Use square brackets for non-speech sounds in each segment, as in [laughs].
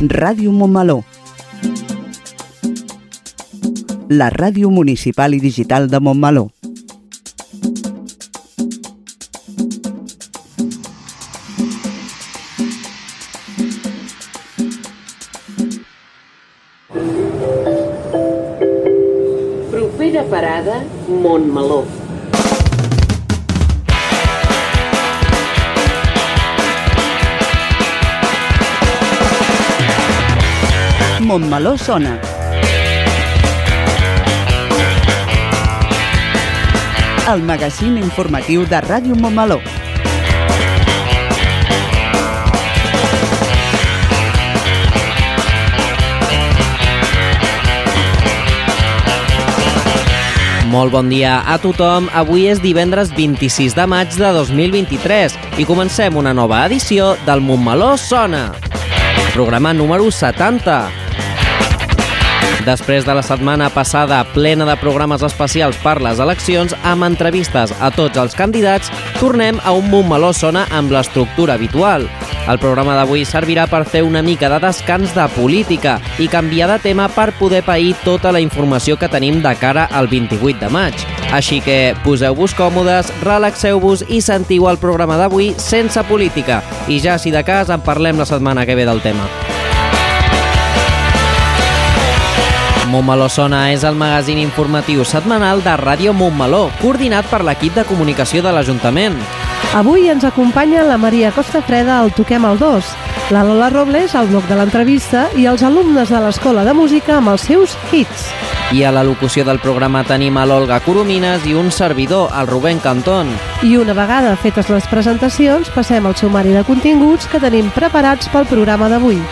Ràdio Montmeló. La ràdio municipal i digital de Montmeló. Montmeló sona. El magazín informatiu de Ràdio Montmeló. Molt bon dia a tothom. Avui és divendres 26 de maig de 2023 i comencem una nova edició del Montmeló Sona. Programa número 70. Després de la setmana passada plena de programes especials per les eleccions, amb entrevistes a tots els candidats, tornem a un Montmeló Sona amb l'estructura habitual. El programa d'avui servirà per fer una mica de descans de política i canviar de tema per poder pair tota la informació que tenim de cara al 28 de maig. Així que poseu-vos còmodes, relaxeu-vos i sentiu el programa d'avui sense política. I ja, si de cas, en parlem la setmana que ve del tema. Montmeló Sona és el magazín informatiu setmanal de Ràdio Montmeló, coordinat per l'equip de comunicació de l'Ajuntament. Avui ens acompanya la Maria Costa Freda al Toquem el 2, la Lola Robles al bloc de l'entrevista i els alumnes de l'Escola de Música amb els seus hits. I a la locució del programa tenim a l'Olga Coromines i un servidor, el Rubén Cantón. I una vegada fetes les presentacions, passem al sumari de continguts que tenim preparats pel programa d'avui.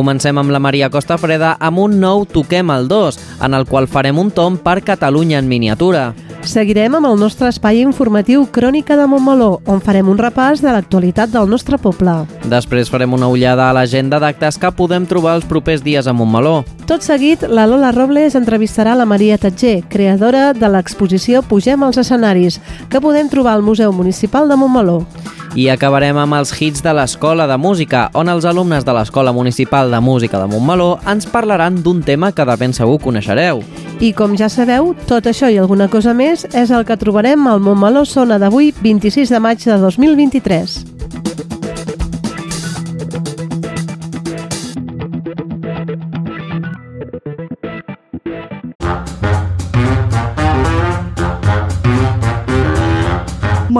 Comencem amb la Maria Costa Freda amb un nou Toquem el 2, en el qual farem un tom per Catalunya en miniatura. Seguirem amb el nostre espai informatiu Crònica de Montmeló, on farem un repàs de l'actualitat del nostre poble. Després farem una ullada a l'agenda d'actes que podem trobar els propers dies a Montmeló. Tot seguit, la Lola Robles entrevistarà la Maria Tatger, creadora de l'exposició Pugem als escenaris, que podem trobar al Museu Municipal de Montmeló. I acabarem amb els hits de l'Escola de Música, on els alumnes de l'Escola Municipal de Música de Montmeló ens parlaran d'un tema que de ben segur coneixereu. I com ja sabeu, tot això i alguna cosa més és el que trobarem al Montmeló Sona d'avui, 26 de maig de 2023.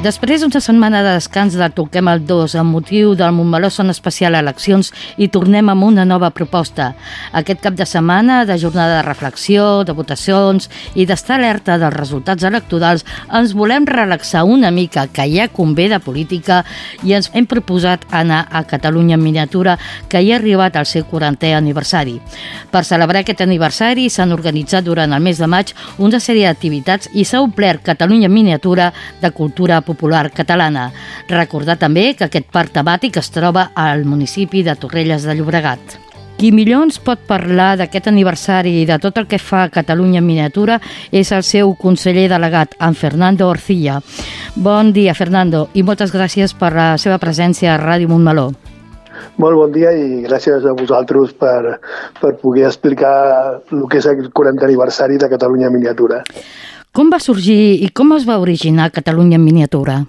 Després d'una setmana de descans de Toquem el 2 amb motiu del Montmeló Son Especial Eleccions i tornem amb una nova proposta. Aquest cap de setmana de jornada de reflexió, de votacions i d'estar alerta dels resultats electorals ens volem relaxar una mica que ja convé de política i ens hem proposat anar a Catalunya en miniatura que hi ha arribat al seu 40è aniversari. Per celebrar aquest aniversari s'han organitzat durant el mes de maig una sèrie d'activitats i s'ha omplert Catalunya en miniatura de cultura popular catalana. Recordar també que aquest parc temàtic es troba al municipi de Torrelles de Llobregat. Qui millor ens pot parlar d'aquest aniversari i de tot el que fa Catalunya en miniatura és el seu conseller delegat, en Fernando Orcilla. Bon dia, Fernando, i moltes gràcies per la seva presència a Ràdio Montmeló. Molt bon dia i gràcies a vosaltres per, per poder explicar el que és el 40 aniversari de Catalunya en miniatura. Com va sorgir i com es va originar Catalunya en miniatura?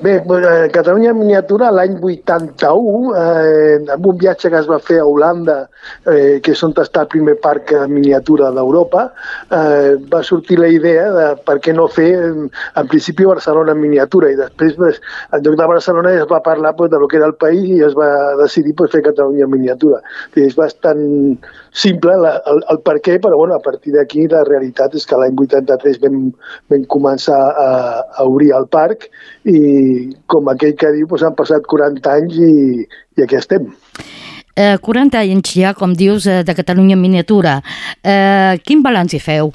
Bé, eh, Catalunya en miniatura l'any 81, eh, amb un viatge que es va fer a Holanda, eh, que és on està el primer parc en miniatura d'Europa, eh, va sortir la idea de per què no fer, en principi, Barcelona en miniatura, i després, pues, en lloc de Barcelona, es va parlar pues, de lo que era el país i es va decidir pues, fer Catalunya en miniatura. És bastant simple la, el, el per què, però bueno, a partir d'aquí la realitat és que l'any 83 vam, vam començar a, a obrir el parc i com aquell que diu, doncs han passat 40 anys i, i aquí estem. Eh, 40 anys ja, com dius, eh, de Catalunya en miniatura. Eh, quin balanç hi feu?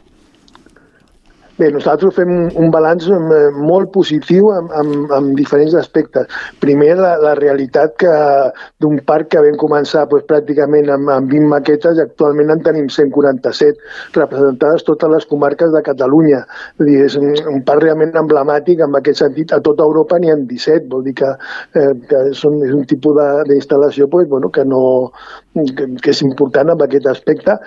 Bé, nosaltres fem un balanç eh, molt positiu amb, amb, amb diferents aspectes. Primer, la, la realitat que d'un parc que vam començar doncs, pràcticament amb, amb 20 maquetes actualment en tenim 147 representades totes les comarques de Catalunya. Dir, és un, un parc realment emblemàtic en aquest sentit. A tota Europa n'hi ha 17, vol dir que, eh, que són, és un tipus d'instal·lació doncs, bueno, que, no, que, que és important en aquest aspecte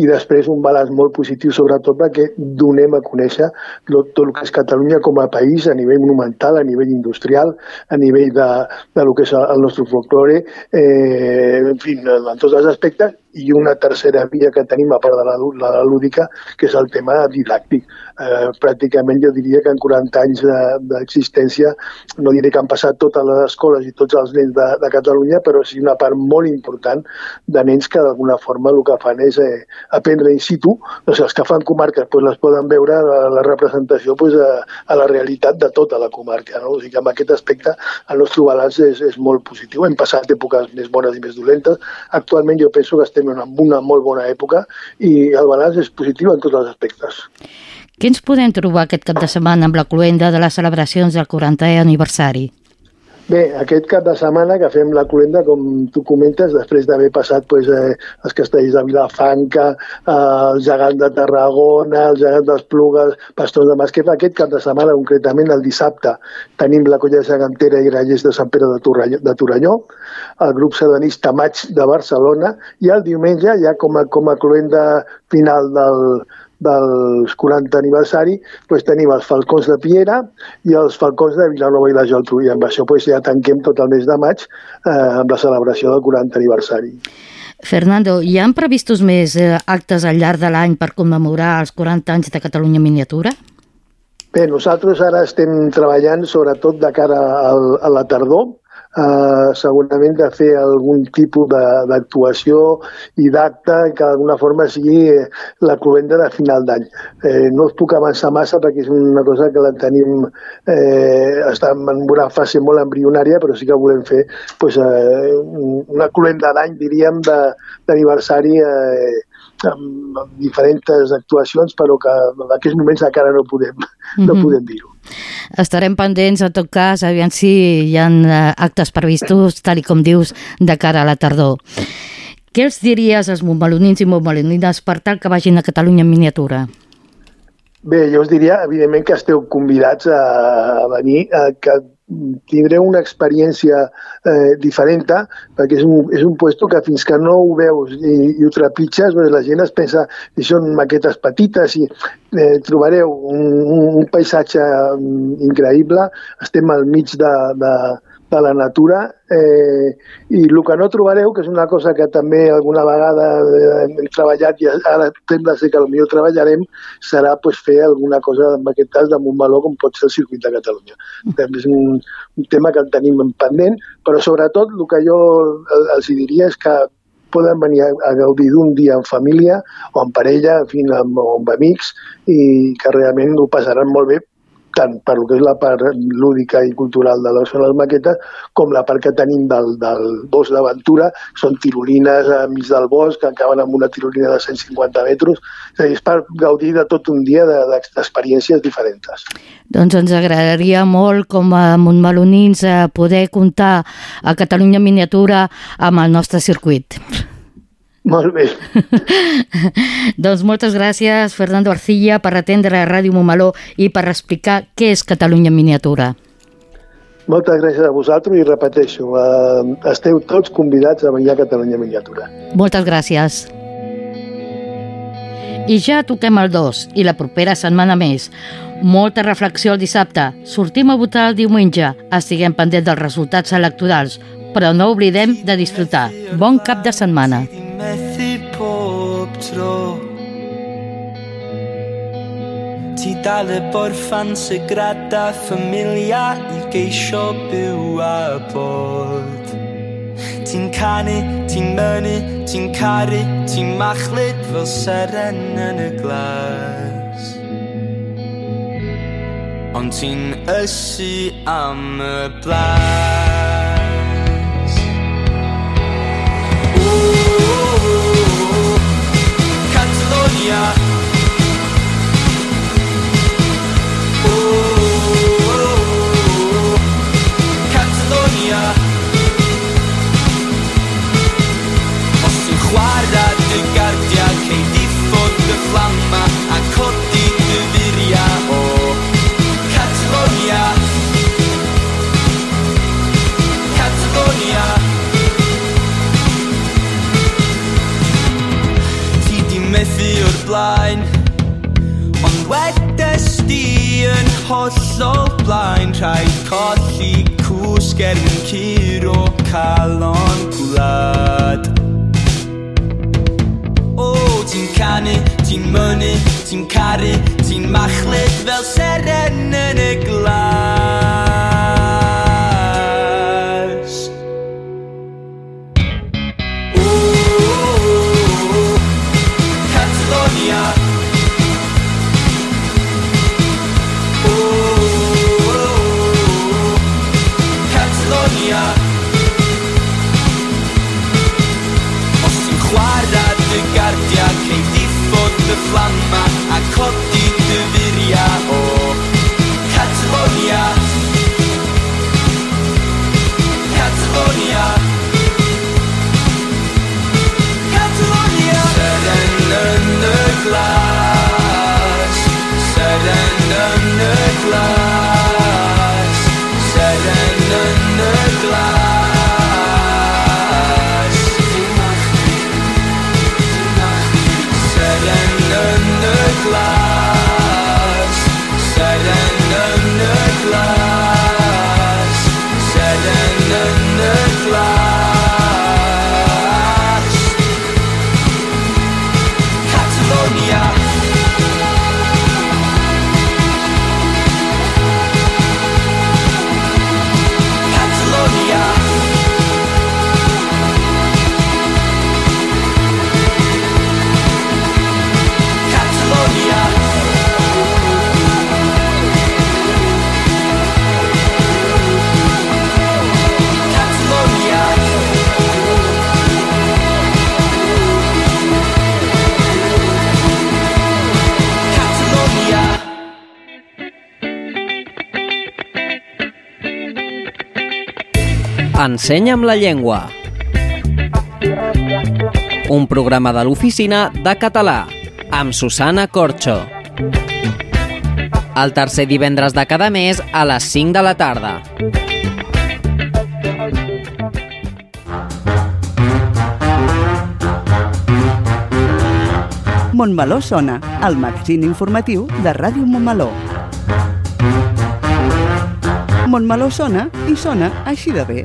i després un balanç molt positiu, sobretot perquè donem a conèixer tot, el que és Catalunya com a país a nivell monumental, a nivell industrial, a nivell de, de lo que és el nostre folklore, eh, en fi, en tots els aspectes, i una tercera via que tenim a part de la, la lúdica, que és el tema didàctic. Eh, pràcticament jo diria que en 40 anys d'existència, de, no diré que han passat totes les escoles i tots els nens de, de Catalunya, però sí una part molt important de nens que d'alguna forma el que fan és eh, aprendre in situ, doncs els que fan comarques doncs les poden veure la, la representació doncs, a, a la realitat de tota la comarca. No? O sigui en aquest aspecte el nostre balanç és, és molt positiu. Hem passat èpoques més bones i més dolentes. Actualment jo penso que estem en una, una molt bona època i el balanç és positiu en tots els aspectes. Què ens podem trobar aquest cap de setmana amb la cluenda de les celebracions del 40è aniversari? Bé, aquest cap de setmana que fem la cluenda, com tu comentes, després d'haver passat pues, eh, els castells de Vilafranca, eh, el gegant de Tarragona, el gegant d'Esplugues, Pastors de Masquefa, aquest cap de setmana, concretament el dissabte, tenim la colla gegantera i grallers de Sant Pere de, Torrelló, de Torelló, el grup sardanista Maig de Barcelona, i el diumenge, ja com a, com a cluenda final del, dels 40 aniversari doncs tenim els Falcons de Piera i els Falcons de Vilanova i la Geltrú i amb això doncs, ja tanquem tot el mes de maig eh, amb la celebració del 40 aniversari. Fernando, hi han previstos més eh, actes al llarg de l'any per commemorar els 40 anys de Catalunya Miniatura? Bé, nosaltres ara estem treballant sobretot de cara al, a la tardor, eh, segurament de fer algun tipus d'actuació i d'acte que d'alguna forma sigui la cluenda de final d'any. Eh, no us puc avançar massa perquè és una cosa que la tenim, eh, està en una fase molt embrionària, però sí que volem fer pues, eh, una cluenda d'any, diríem, d'aniversari eh, amb, amb diferents actuacions, però que en aquests moments encara no podem, mm -hmm. no podem dir-ho. Estarem pendents, en tot cas, aviam si hi ha eh, actes previstos, tal i com dius, de cara a la tardor. Què els diries als montmelonins i montmelonines per tal que vagin a Catalunya en miniatura? Bé, jo us diria, evidentment, que esteu convidats a, a venir, a, que tindreu una experiència eh, diferent perquè és un, és un puesto que fins que no ho veus i, i ho trepitges, doncs la gent es pensa que són maquetes petites i eh, trobareu un, un paisatge mm, increïble, estem al mig de, de, de la natura eh, i el que no trobareu, que és una cosa que també alguna vegada eh, hem treballat i ara sembla ser que potser treballarem, serà pues, fer alguna cosa en aquest cas de Montmeló com pot ser el circuit de Catalunya. També és un, un tema que el tenim en pendent, però sobretot el que jo els diria és que poden venir a, a gaudir d'un dia en família o en parella, en fi, amb, amb amics i que realment ho passaran molt bé tant per lo que és la part lúdica i cultural de les, les maquetes, com la part que tenim del, del bosc d'aventura, són tirolines mig del bosc, que acaben amb una tirolina de 150 metres, és a dir, és per gaudir de tot un dia d'experiències de, diferents. Doncs ens agradaria molt, com a Montmelonins, eh, poder comptar a Catalunya Miniatura amb el nostre circuit. Molt bé. [laughs] doncs moltes gràcies, Fernando Arcilla, per atendre a Ràdio Montmeló i per explicar què és Catalunya en miniatura. Moltes gràcies a vosaltres i repeteixo, eh, esteu tots convidats a venir a Catalunya en miniatura. Moltes gràcies. I ja toquem el 2 i la propera setmana més. Molta reflexió el dissabte. Sortim a votar el diumenge. Estiguem pendents dels resultats electorals, però no oblidem de disfrutar. Bon cap de setmana. methu pob tro Ti dal y borffan segrada ffamilia i geisio byw a bod Ti'n canu, ti'n mynu, ti'n caru, ti'n machlyd fel seren yn y glas Ond ti'n ysu am y blas fflamma a codi dy furia o Catalonia. Catalonia. Ti di methu o'r blaen Ond wedes di yn hollol blaen. Rhaid colli cwsg er yn curo calon gwlad. O, oh, ti'n canu Ti'n mynnu, ti'n caru, ti'n machlyd fel seren yn y glas. love. Ensenya'm la llengua. Un programa de l'oficina de català amb Susana Corxo. El tercer divendres de cada mes a les 5 de la tarda. Montmeló sona, el magazín informatiu de Ràdio Montmeló. Montmeló sona i sona així de bé.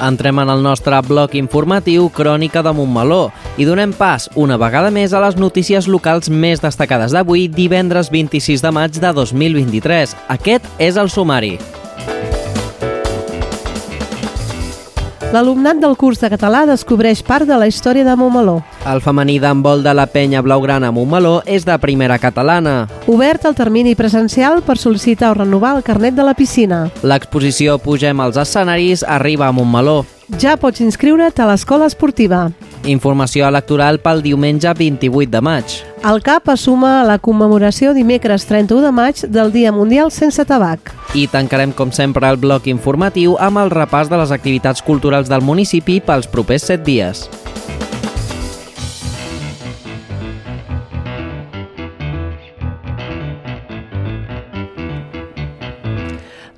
Entrem en el nostre bloc informatiu Crònica de Montmeló i donem pas una vegada més a les notícies locals més destacades d'avui, divendres 26 de maig de 2023. Aquest és el sumari. L'alumnat del curs de català descobreix part de la història de Montmeló. El femení d'handbol de la penya blaugrana Montmeló és de primera catalana. Obert el termini presencial per sol·licitar o renovar el carnet de la piscina. L'exposició Pugem als escenaris arriba a Montmeló. Ja pots inscriure't a l'escola esportiva. Informació electoral pel diumenge 28 de maig. El CAP assuma la commemoració dimecres 31 de maig del Dia Mundial sense tabac. I tancarem, com sempre, el bloc informatiu amb el repàs de les activitats culturals del municipi pels propers 7 dies.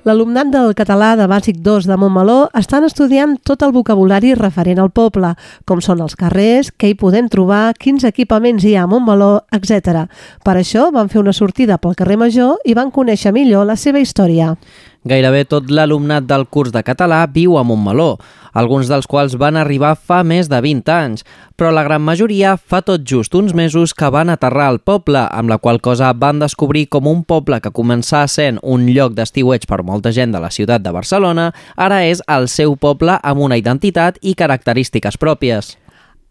L'alumnat del català de Bàsic 2 de Montmeló estan estudiant tot el vocabulari referent al poble, com són els carrers, què hi podem trobar, quins equipaments hi ha a Montmeló, etc. Per això van fer una sortida pel carrer Major i van conèixer millor la seva història. Gairebé tot l'alumnat del curs de català viu a Montmeló, alguns dels quals van arribar fa més de 20 anys, però la gran majoria fa tot just uns mesos que van aterrar al poble, amb la qual cosa van descobrir com un poble que començà sent un lloc d'estiueig per molta gent de la ciutat de Barcelona, ara és el seu poble amb una identitat i característiques pròpies.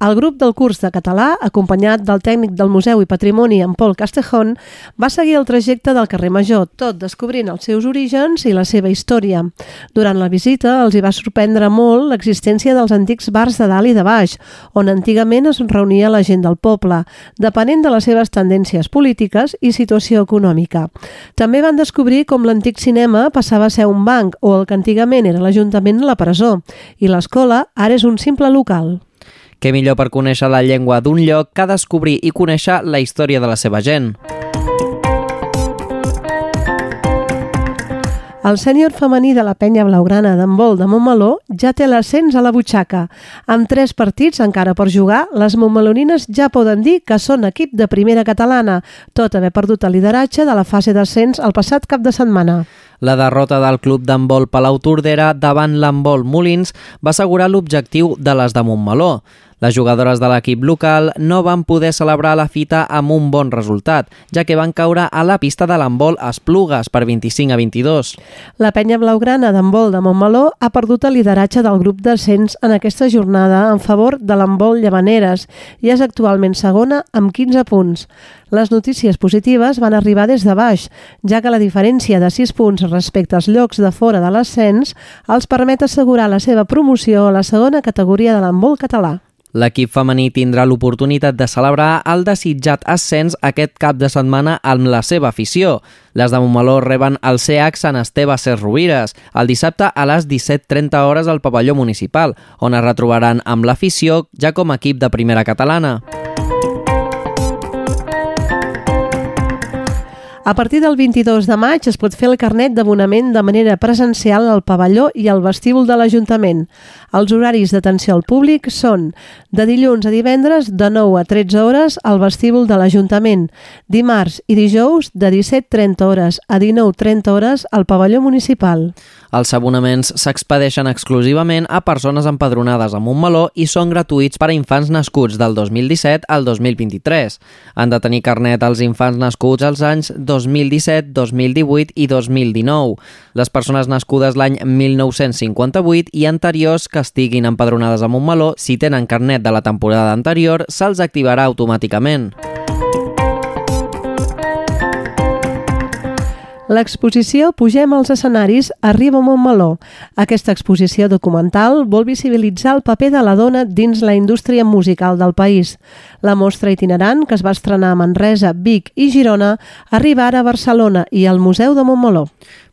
El grup del curs de català, acompanyat del tècnic del Museu i Patrimoni, en Pol Castejón, va seguir el trajecte del carrer Major, tot descobrint els seus orígens i la seva història. Durant la visita els hi va sorprendre molt l'existència dels antics bars de dalt i de baix, on antigament es reunia la gent del poble, depenent de les seves tendències polítiques i situació econòmica. També van descobrir com l'antic cinema passava a ser un banc o el que antigament era l'Ajuntament la presó, i l'escola ara és un simple local. Què millor per conèixer la llengua d'un lloc que descobrir i conèixer la història de la seva gent. El sènior femení de la penya blaugrana d'handbol de Montmeló ja té l'ascens a la butxaca. Amb tres partits encara per jugar, les montmelonines ja poden dir que són equip de primera catalana, tot haver perdut el lideratge de la fase d'ascens el passat cap de setmana. La derrota del club d'handbol Palau Tordera davant l'handbol Molins va assegurar l'objectiu de les de Montmeló. Les jugadores de l'equip local no van poder celebrar la fita amb un bon resultat, ja que van caure a la pista de l'handbol Esplugues per 25 a 22. La penya blaugrana d'handbol de Montmeló ha perdut el lideratge del grup d'ascens en aquesta jornada en favor de l'handbol Llevaneres i és actualment segona amb 15 punts. Les notícies positives van arribar des de baix, ja que la diferència de 6 punts respecte als llocs de fora de l'ascens els permet assegurar la seva promoció a la segona categoria de l'handbol català. L'equip femení tindrà l'oportunitat de celebrar el desitjat ascens aquest cap de setmana amb la seva afició. Les de Montmeló reben el CH Sant Esteve Ses el dissabte a les 17.30 hores al pavelló municipal, on es retrobaran amb l'afició ja com a equip de primera catalana. A partir del 22 de maig es pot fer el carnet d'abonament de manera presencial al pavelló i al vestíbul de l'Ajuntament. Els horaris d'atenció al públic són de dilluns a divendres de 9 a 13 hores al vestíbul de l'Ajuntament, dimarts i dijous de 17.30 hores a 19.30 hores al pavelló municipal. Els abonaments s'expedeixen exclusivament a persones empadronades a Montmeló i són gratuïts per a infants nascuts del 2017 al 2023. Han de tenir carnet els infants nascuts als anys 2017, 2018 i 2019. Les persones nascudes l'any 1958 i anteriors que estiguin empadronades a Montmeló, si tenen carnet de la temporada anterior, se'ls activarà automàticament. L'exposició Pugem als escenaris arriba a Montmeló. Aquesta exposició documental vol visibilitzar el paper de la dona dins la indústria musical del país. La mostra itinerant, que es va estrenar a Manresa, Vic i Girona, arriba ara a Barcelona i al Museu de Montmeló.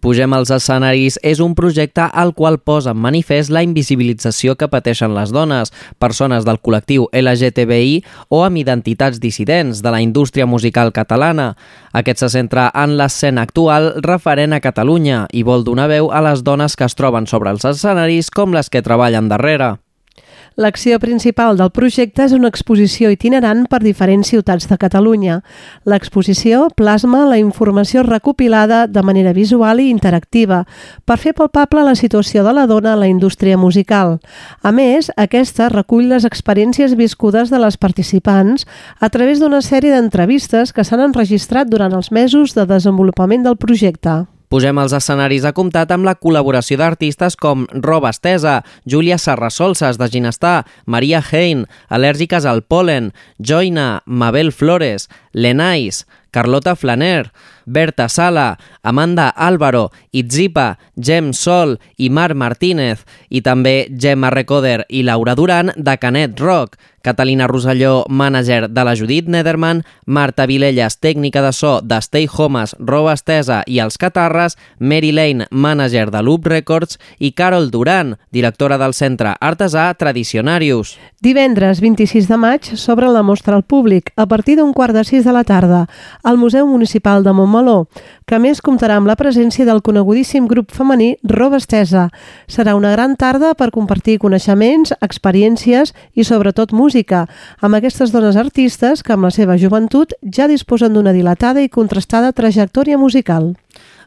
Pugem als escenaris és un projecte al qual posa en manifest la invisibilització que pateixen les dones, persones del col·lectiu LGTBI o amb identitats dissidents de la indústria musical catalana. Aquest se centra en l'escena actual referent a Catalunya i vol donar veu a les dones que es troben sobre els escenaris com les que treballen darrere. L'acció principal del projecte és una exposició itinerant per diferents ciutats de Catalunya. L'exposició plasma la informació recopilada de manera visual i interactiva per fer palpable la situació de la dona a la indústria musical. A més, aquesta recull les experiències viscudes de les participants a través d'una sèrie d'entrevistes que s'han enregistrat durant els mesos de desenvolupament del projecte. Pugem als escenaris a comptat amb la col·laboració d'artistes com Roba Estesa, Júlia Sarrasolses de Ginestar, Maria Hein, Al·lèrgiques al Polen, Joina, Mabel Flores, Lenais, Carlota Flaner, Berta Sala, Amanda Álvaro, Itzipa, Gem Sol i Mar Martínez, i també Gemma Recoder i Laura Duran de Canet Rock, Catalina Roselló, mànager de la Judit Nederman, Marta Vilelles, tècnica de so de Stay Homes, Roba Estesa i Els Catarres, Mary Lane, mànager de Loop Records i Carol Duran, directora del Centre Artesà Tradicionarius. Divendres 26 de maig s'obre la mostra al públic a partir d'un quart de sis 6 de la tarda, al Museu Municipal de Montmeló, que a més comptarà amb la presència del conegudíssim grup femení Robestesa. Serà una gran tarda per compartir coneixements, experiències i sobretot música, amb aquestes dones artistes que amb la seva joventut ja disposen d'una dilatada i contrastada trajectòria musical.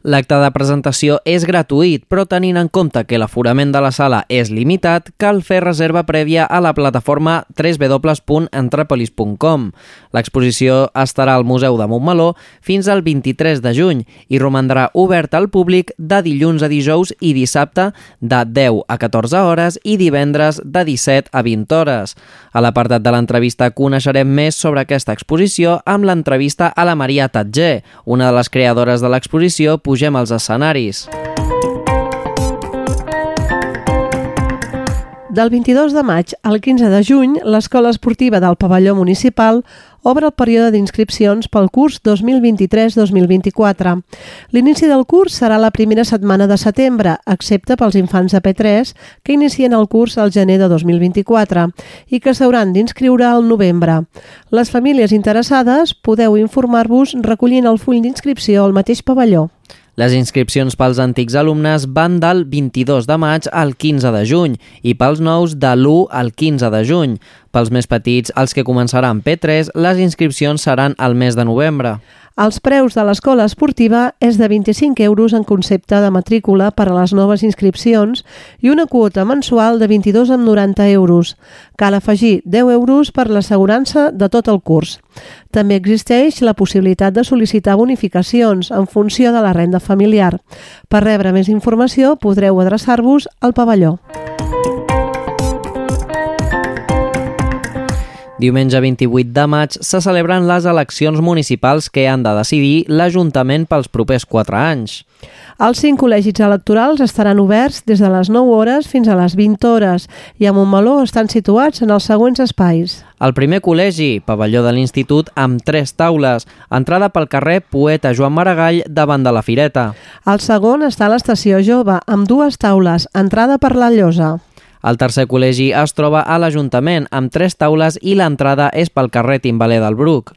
L'acte de presentació és gratuït, però tenint en compte que l'aforament de la sala és limitat, cal fer reserva prèvia a la plataforma www.entrepolis.com. L'exposició estarà al Museu de Montmeló fins al 23 de juny i romandrà oberta al públic de dilluns a dijous i dissabte de 10 a 14 hores i divendres de 17 a 20 hores. A l'apartat de l'entrevista coneixerem més sobre aquesta exposició amb l'entrevista a la Maria Tatger, una de les creadores de l'exposició pugem als escenaris. Del 22 de maig al 15 de juny, l'Escola Esportiva del Pavelló Municipal obre el període d'inscripcions pel curs 2023-2024. L'inici del curs serà la primera setmana de setembre, excepte pels infants de P3 que inicien el curs al gener de 2024 i que s'hauran d'inscriure al novembre. Les famílies interessades podeu informar-vos recollint el full d'inscripció al mateix pavelló. Les inscripcions pels antics alumnes van del 22 de maig al 15 de juny i pels nous de l'1 al 15 de juny. Pels més petits, els que començaran P3, les inscripcions seran al mes de novembre. Els preus de l'escola esportiva és de 25 euros en concepte de matrícula per a les noves inscripcions i una quota mensual de 22,90 euros. Cal afegir 10 euros per l'assegurança de tot el curs. També existeix la possibilitat de sol·licitar bonificacions en funció de la renda familiar. Per rebre més informació podreu adreçar-vos al pavelló. Diumenge 28 de maig se celebren les eleccions municipals que han de decidir l'Ajuntament pels propers 4 anys. Els cinc col·legis electorals estaran oberts des de les 9 hores fins a les 20 hores i a Montmeló estan situats en els següents espais. El primer col·legi, pavelló de l'Institut, amb tres taules, entrada pel carrer Poeta Joan Maragall davant de la Fireta. El segon està a l'estació Jove, amb dues taules, entrada per la Llosa. El tercer col·legi es troba a l'Ajuntament, amb tres taules i l'entrada és pel carrer Timbaler del Bruc.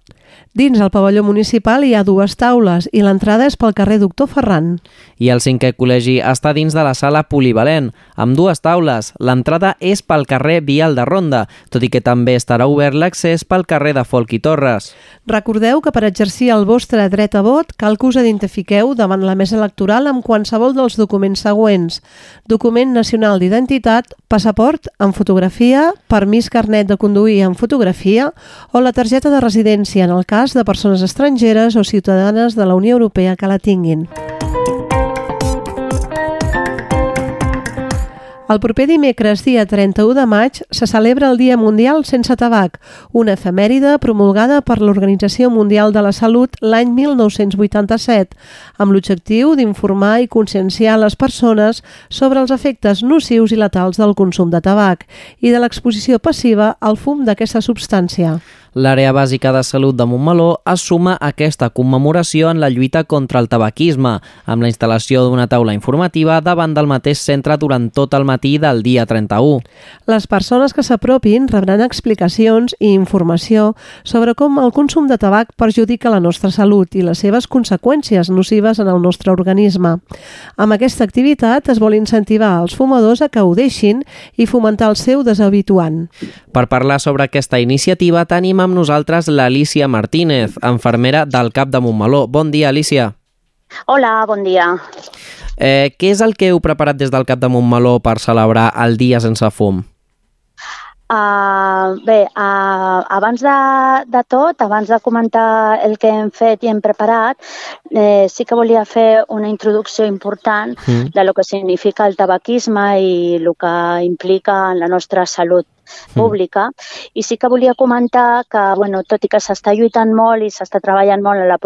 Dins el pavelló municipal hi ha dues taules i l'entrada és pel carrer Doctor Ferran. I el cinquè col·legi està dins de la sala polivalent, amb dues taules. L'entrada és pel carrer Vial de Ronda, tot i que també estarà obert l'accés pel carrer de Folk i Torres. Recordeu que per exercir el vostre dret a vot cal que us identifiqueu davant la mesa electoral amb qualsevol dels documents següents. Document nacional d'identitat, passaport amb fotografia, permís carnet de conduir amb fotografia o la targeta de residència en el cas de persones estrangeres o ciutadanes de la Unió Europea que la tinguin. El proper dimecres, dia 31 de maig, se celebra el Dia Mundial sense tabac, una efemèride promulgada per l'Organització Mundial de la Salut l'any 1987, amb l'objectiu d'informar i conscienciar les persones sobre els efectes nocius i letals del consum de tabac i de l'exposició passiva al fum d'aquesta substància. L'àrea bàsica de salut de Montmeló es suma a aquesta commemoració en la lluita contra el tabaquisme, amb la instal·lació d'una taula informativa davant del mateix centre durant tot el matí del dia 31. Les persones que s'apropin rebran explicacions i informació sobre com el consum de tabac perjudica la nostra salut i les seves conseqüències nocives en el nostre organisme. Amb aquesta activitat es vol incentivar els fumadors a que ho deixin i fomentar el seu deshabituant. Per parlar sobre aquesta iniciativa tenim amb nosaltres l'Alicia Martínez, infermera del CAP de Montmeló. Bon dia, Alicia. Hola, bon dia. Eh, què és el que heu preparat des del CAP de Montmeló per celebrar el Dia Sense Fum? Uh, bé, uh, abans de, de tot, abans de comentar el que hem fet i hem preparat, eh, sí que volia fer una introducció important mm. de lo que significa el tabaquisme i el que implica en la nostra salut pública. Mm. I sí que volia comentar que, bueno, tot i que s'està lluitant molt i s'està treballant molt en la,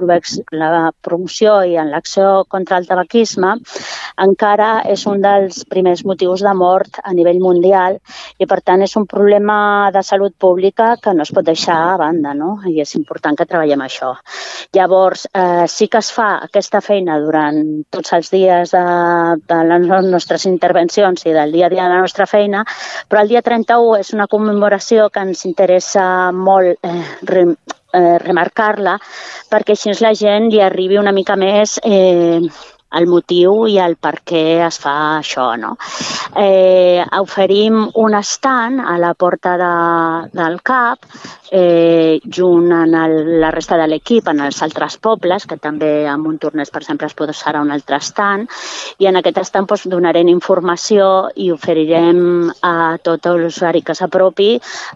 la promoció i en l'acció contra el tabaquisme, encara és un dels primers motius de mort a nivell mundial i, per tant, és un problema de salut pública que no es pot deixar a banda, no? I és important que treballem això. Llavors, eh, sí que es fa aquesta feina durant tots els dies de, de les nostres intervencions i del dia a dia de la nostra feina, però el dia 31 és és una commemoració que ens interessa molt eh, eh, remarcar-la perquè així la gent li arribi una mica més eh, el motiu i el per què es fa això. No? Eh, oferim un estant a la porta de, del CAP eh, junt amb el, la resta de l'equip en els altres pobles, que també un torneig, per exemple, es posarà un altre estant, i en aquest estant doncs, donarem informació i oferirem a tot l'usuari que s'apropi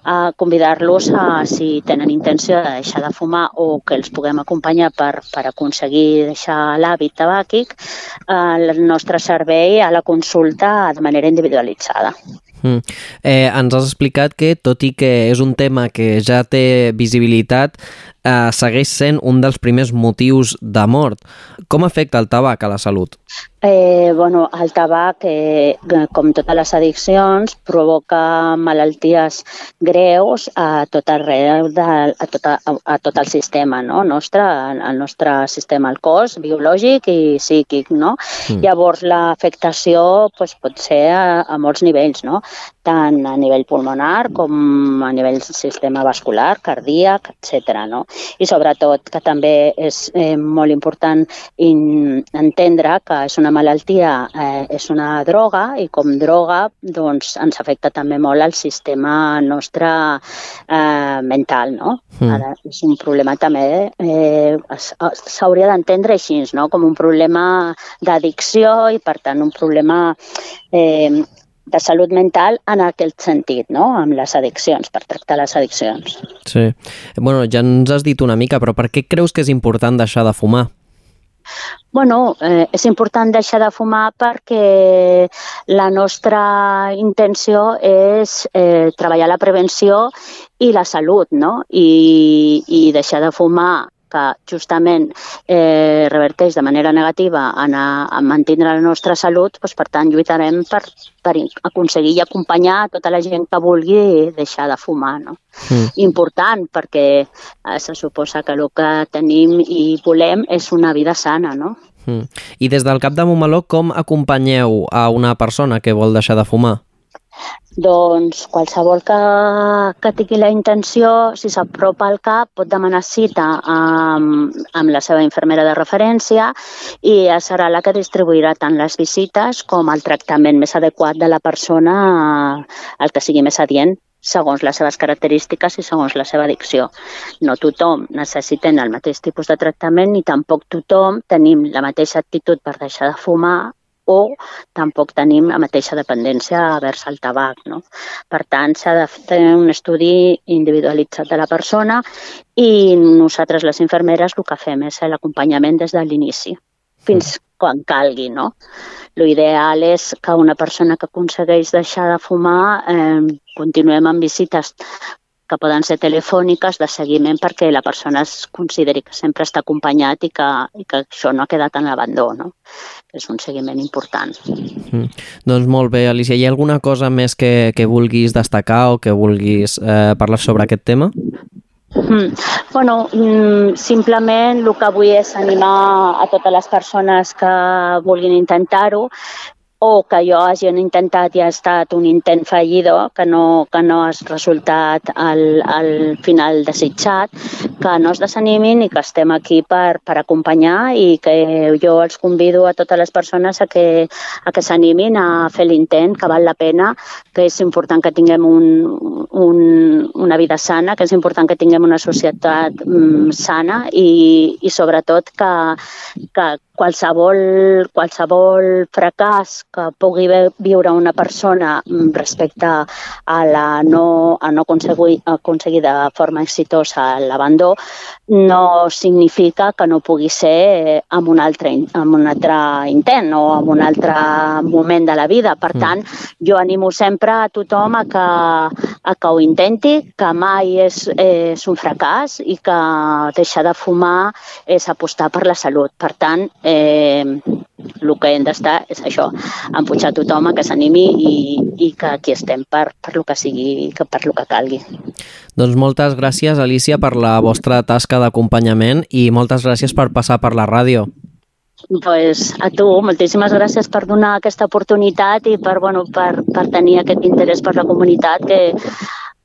a convidar-los a, si tenen intenció de deixar de fumar o que els puguem acompanyar per, per aconseguir deixar l'hàbit tabàquic, el nostre servei a la consulta de manera individualitzada. Mm. Eh, ens has explicat que, tot i que és un tema que ja té visibilitat, eh, segueix sent un dels primers motius de mort. Com afecta el tabac a la salut? Eh, bueno, el tabac, eh, com totes les addiccions, provoca malalties greus a tot arreu, de, a, tot, a, a tot el sistema no? nostre, el nostre sistema, el cos biològic i psíquic. No? Mm. Llavors, l'afectació pues, pot ser a, a molts nivells, no? Tant a nivell pulmonar com a nivell sistema vascular, cardíac, etc. No? I sobretot que també és eh, molt important in, entendre que és una malaltia, eh, és una droga i com droga doncs, ens afecta també molt el sistema nostre eh, mental. No? Mm. Ara, és un problema també, eh, s'hauria d'entendre així, no? com un problema d'addicció i per tant un problema eh, de salut mental en aquest sentit, no? amb les addiccions, per tractar les addiccions. Sí. Bueno, ja ens has dit una mica, però per què creus que és important deixar de fumar? Bueno, eh, és important deixar de fumar perquè la nostra intenció és eh, treballar la prevenció i la salut, no? I, i deixar de fumar que justament eh, reverteix de manera negativa en a, a mantenir la nostra salut, doncs, per tant lluitarem per, per aconseguir i acompanyar tota la gent que vulgui deixar de fumar. No? Mm. Important, perquè eh, se suposa que el que tenim i volem és una vida sana, no? Mm. I des del cap de Montmeló, com acompanyeu a una persona que vol deixar de fumar? Doncs qualsevol que, que tingui la intenció, si s'apropa al CAP, pot demanar cita amb, amb la seva infermera de referència i serà la que distribuirà tant les visites com el tractament més adequat de la persona el que sigui més adient segons les seves característiques i segons la seva addicció. No tothom necessiten el mateix tipus de tractament ni tampoc tothom tenim la mateixa actitud per deixar de fumar o tampoc tenim la mateixa dependència vers el tabac. No? Per tant, s'ha de fer un estudi individualitzat de la persona i nosaltres, les infermeres, el que fem és l'acompanyament des de l'inici, fins quan calgui. No? L'ideal és que una persona que aconsegueix deixar de fumar eh, continuem amb visites que poden ser telefòniques de seguiment perquè la persona es consideri que sempre està acompanyat i que, i que això no ha quedat en l'abandó, no? És un seguiment important. Mm. Doncs molt bé, Alicia. Hi ha alguna cosa més que, que vulguis destacar o que vulguis eh, parlar sobre aquest tema? Mm. Bueno, mm, simplement el que vull és animar a totes les persones que vulguin intentar-ho o que jo hagi intentat i ha estat un intent fallido, que no, que no has resultat al, al final desitjat, que no es desanimin i que estem aquí per, per acompanyar i que jo els convido a totes les persones a que, a que s'animin a fer l'intent, que val la pena, que és important que tinguem un, un, una vida sana, que és important que tinguem una societat mm, sana i, i sobretot que, que qualsevol, qualsevol fracàs que pugui viure una persona mm, respecte a la no, a no aconseguir, aconseguir de forma exitosa l'abandó no significa que no pugui ser amb un, altre, amb un altre intent o amb un altre moment de la vida. Per mm. tant, jo animo sempre a tothom a que, a que ho intenti, que mai és, és un fracàs i que deixar de fumar és apostar per la salut. Per tant, eh, el que hem d'estar és això, empujar tothom a que s'animi i, i que aquí estem per, per lo que sigui, que per lo que calgui. Doncs moltes gràcies, Alicia, per la vostra tasca d'acompanyament i moltes gràcies per passar per la ràdio. Pues a tu, moltíssimes gràcies per donar aquesta oportunitat i per, bueno, per, per tenir aquest interès per la comunitat que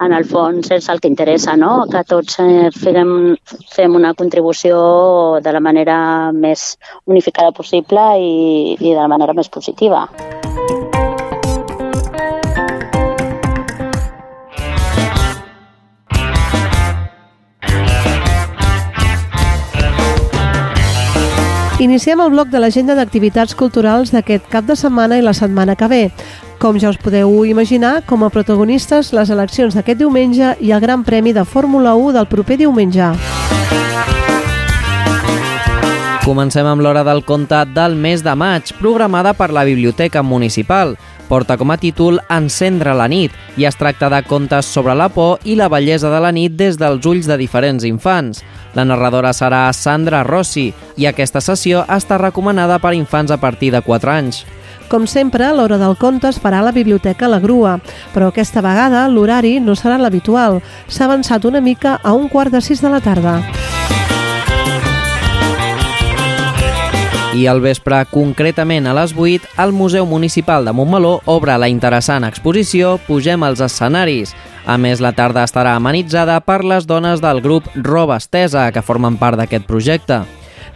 en el fons és el que interessa, no? que tots eh, fem, fem una contribució de la manera més unificada possible i, i de la manera més positiva. Iniciem el bloc de l'agenda d'activitats culturals d'aquest cap de setmana i la setmana que ve. Com ja us podeu imaginar, com a protagonistes, les eleccions d'aquest diumenge i el Gran Premi de Fórmula 1 del proper diumenge. Comencem amb l'hora del conte del mes de maig, programada per la Biblioteca Municipal. Porta com a títol Encendre la nit i es tracta de contes sobre la por i la bellesa de la nit des dels ulls de diferents infants. La narradora serà Sandra Rossi i aquesta sessió està recomanada per infants a partir de 4 anys. Com sempre, l'hora del conte es farà a la Biblioteca La Grua, però aquesta vegada l'horari no serà l'habitual. S'ha avançat una mica a un quart de sis de la tarda. I al vespre, concretament a les 8, el Museu Municipal de Montmeló obre la interessant exposició Pugem als escenaris. A més, la tarda estarà amenitzada per les dones del grup Roba Estesa, que formen part d'aquest projecte.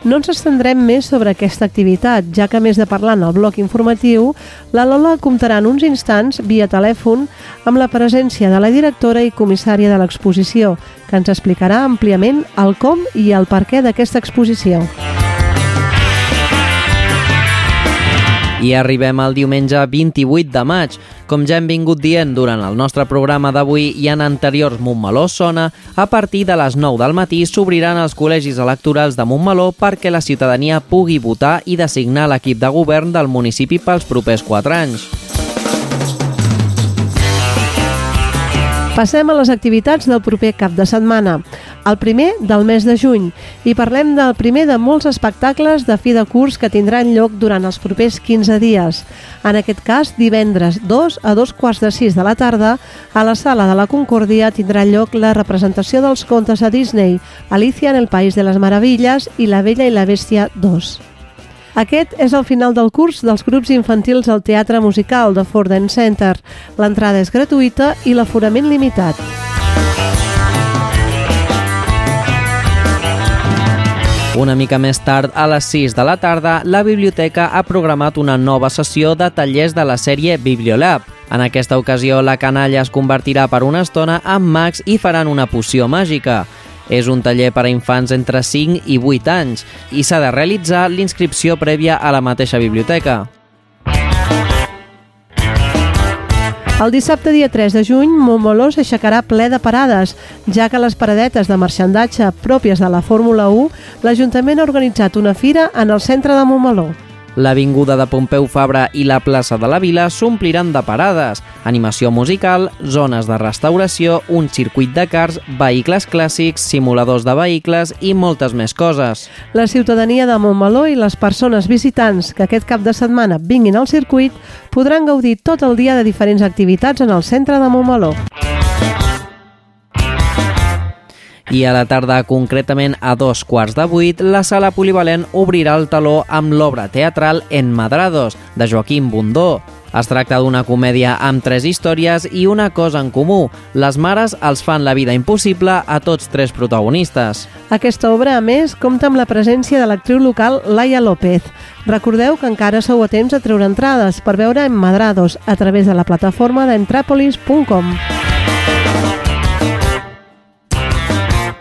No ens estendrem més sobre aquesta activitat, ja que a més de parlar en el bloc informatiu, la Lola comptarà en uns instants, via telèfon, amb la presència de la directora i comissària de l'exposició, que ens explicarà àmpliament el com i el per què d'aquesta exposició. I arribem al diumenge 28 de maig. Com ja hem vingut dient durant el nostre programa d'avui i en anteriors Montmeló Sona, a partir de les 9 del matí s'obriran els col·legis electorals de Montmeló perquè la ciutadania pugui votar i designar l'equip de govern del municipi pels propers 4 anys. Passem a les activitats del proper cap de setmana, el primer del mes de juny, i parlem del primer de molts espectacles de fi de curs que tindran lloc durant els propers 15 dies. En aquest cas, divendres 2 a 2 quarts de 6 de la tarda, a la Sala de la Concòrdia tindrà lloc la representació dels contes a Disney, Alicia en el País de les Meravilles i La Bella i la Bèstia 2. Aquest és el final del curs dels grups infantils al Teatre Musical de Forden Center. L'entrada és gratuïta i l'aforament limitat. Una mica més tard, a les 6 de la tarda, la biblioteca ha programat una nova sessió de tallers de la sèrie Bibliolab. En aquesta ocasió, la canalla es convertirà per una estona en mags i faran una poció màgica. És un taller per a infants entre 5 i 8 anys i s'ha de realitzar l'inscripció prèvia a la mateixa biblioteca. El dissabte dia 3 de juny, Montmeló s'aixecarà ple de parades, ja que les paradetes de marxandatge pròpies de la Fórmula 1, l'Ajuntament ha organitzat una fira en el centre de Montmeló. L'avinguda de Pompeu Fabra i la plaça de la Vila s'ompliran de parades, animació musical, zones de restauració, un circuit de cars, vehicles clàssics, simuladors de vehicles i moltes més coses. La ciutadania de Montmeló i les persones visitants que aquest cap de setmana vinguin al circuit podran gaudir tot el dia de diferents activitats en el centre de Montmeló. I a la tarda, concretament a dos quarts de vuit, la sala polivalent obrirà el taló amb l'obra teatral Enmadrados, de Joaquim Bundó. Es tracta d'una comèdia amb tres històries i una cosa en comú. Les mares els fan la vida impossible a tots tres protagonistes. Aquesta obra, a més, compta amb la presència de l'actriu local Laia López. Recordeu que encara sou a temps de treure entrades per veure Enmadrados a través de la plataforma d'entrapolis.com.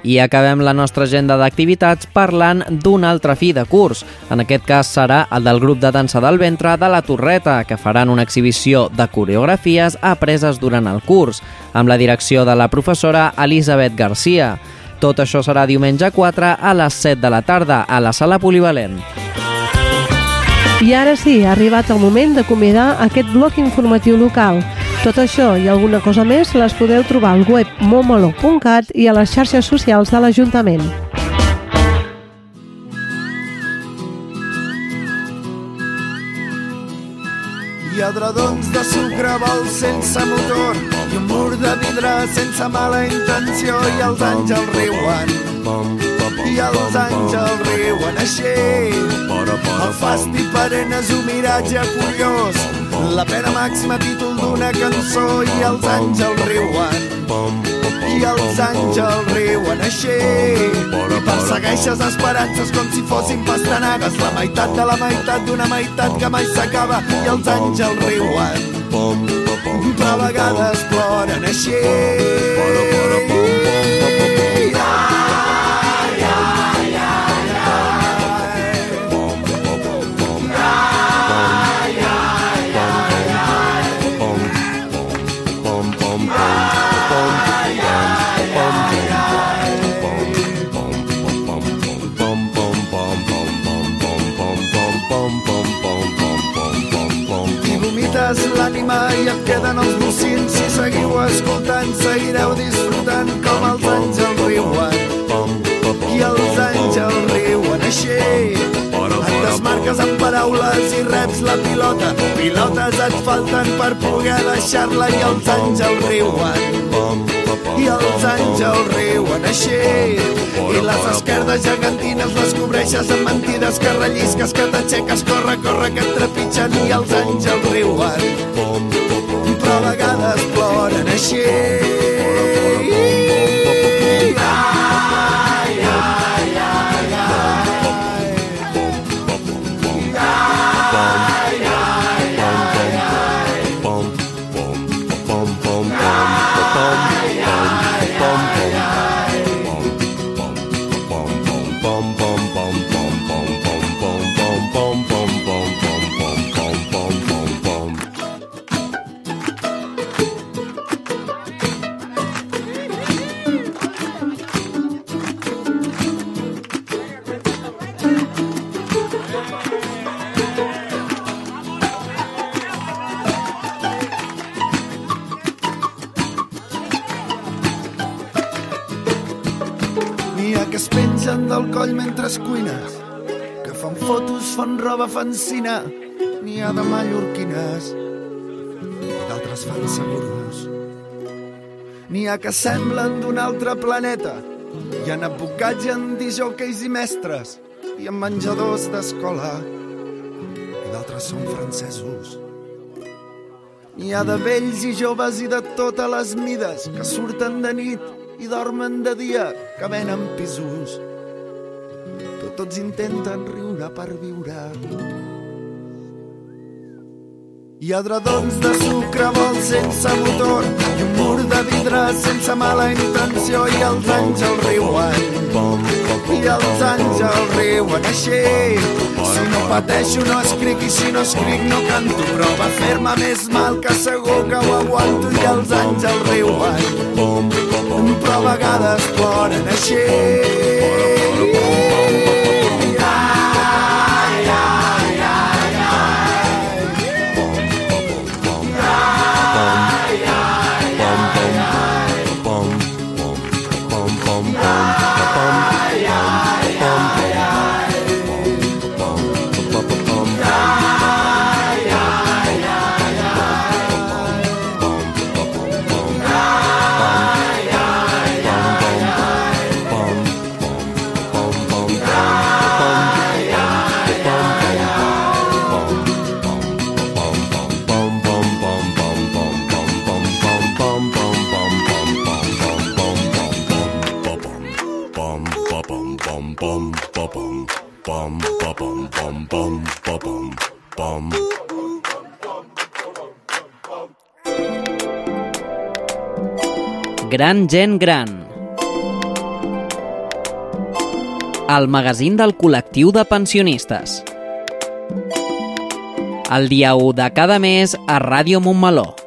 I acabem la nostra agenda d'activitats parlant d'un altre fi de curs. En aquest cas serà el del grup de dansa del ventre de la Torreta, que faran una exhibició de coreografies apreses durant el curs, amb la direcció de la professora Elisabet Garcia. Tot això serà diumenge 4 a les 7 de la tarda a la sala polivalent. I ara sí, ha arribat el moment d'acomiadar aquest bloc informatiu local. Tot això i alguna cosa més les podeu trobar al web momolo.cat i a les xarxes socials de l'Ajuntament. Hi ha dredons de sucre vols sense motor i un mur de vidre sense mala intenció i els àngels riuen. I els àngels riuen així. El fasti perenne és un miratge curiós La pena màxima títol d'una cançó i els àngels riuen. I els àngels riuen així. I persegueixes esperances com si fossin pastanagues. La meitat de la meitat d'una meitat que mai s'acaba i els àngels riuen. Però a vegades ploren així. Queden els bocins si seguiu escoltant seguireu disfrutant com els àngels riuen. I els àngels riuen així. Et desmarques amb paraules i reps la pilota. Pilotes et falten per poder deixar-la i els àngels riuen. I els àngels riuen així. I les esquerdes gegantines les cobreixes amb mentides que rellisques, que t'aixeques, corre, corre, que et trepitgen i els àngels riuen vegades ploren així pengen del coll mentre es cuines, que fan fotos, fan roba, fan cine. N'hi ha de mallorquines, d'altres fan seguros. N'hi ha que semblen d'un altre planeta, hi ha advocats i en disjòqueis i mestres, i en menjadors d'escola, i d'altres són francesos. N'hi ha de vells i joves i de totes les mides que surten de nit i dormen de dia, que venen pisos. Però tots intenten riure per viure. Hi ha dredons de sucre vols sense motor i un mur de vidre sense mala intenció i els àngels riuen. I els àngels riuen així. Pateixo no escric i si no escric no canto. Prova a fer-me més mal que segur que ho aguanto i els àngels riuen. Però a vegades ploren així. Gran gent gran. El magazín del col·lectiu de pensionistes. El dia 1 de cada mes a Ràdio Montmeló.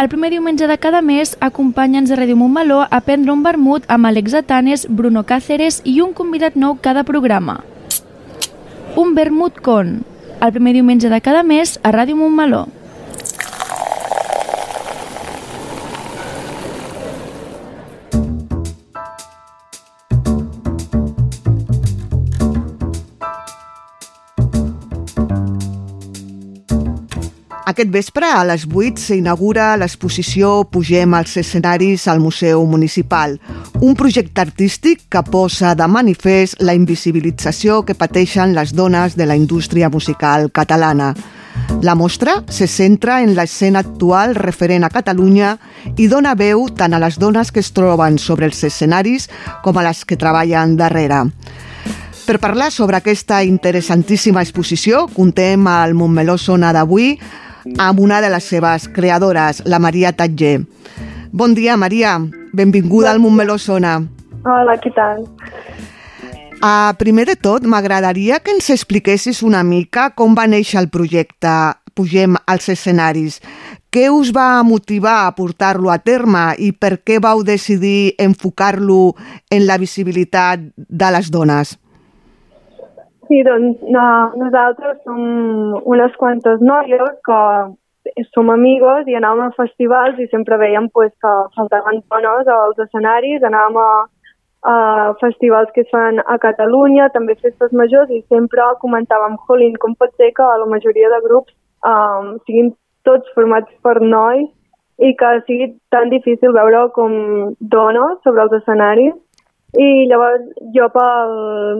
El primer diumenge de cada mes, acompanya'ns a Ràdio Montmeló a prendre un vermut amb Alex Atanes, Bruno Cáceres i un convidat nou cada programa. Un vermut con, el primer diumenge de cada mes a Ràdio Montmeló. Aquest vespre, a les 8, s'inaugura l'exposició Pugem als escenaris al Museu Municipal, un projecte artístic que posa de manifest la invisibilització que pateixen les dones de la indústria musical catalana. La mostra se centra en l'escena actual referent a Catalunya i dona veu tant a les dones que es troben sobre els escenaris com a les que treballen darrere. Per parlar sobre aquesta interessantíssima exposició, contem al Montmeló Sona d'avui amb una de les seves creadores, la Maria Tatger. Bon dia, Maria. Benvinguda al Montmeló Sona. Hola, què tal? Uh, primer de tot, m'agradaria que ens expliquessis una mica com va néixer el projecte Pugem als escenaris. Què us va motivar a portar-lo a terme i per què vau decidir enfocar-lo en la visibilitat de les dones? Sí, doncs no, nosaltres som unes quantes noies que som amigues i anàvem a festivals i sempre veiem pues, que faltaven dones als escenaris, anàvem a, uh, festivals que es fan a Catalunya, també festes majors, i sempre comentàvem, jolín, com pot ser que la majoria de grups um, siguin tots formats per nois i que sigui tan difícil veure com dones sobre els escenaris. I llavors jo pel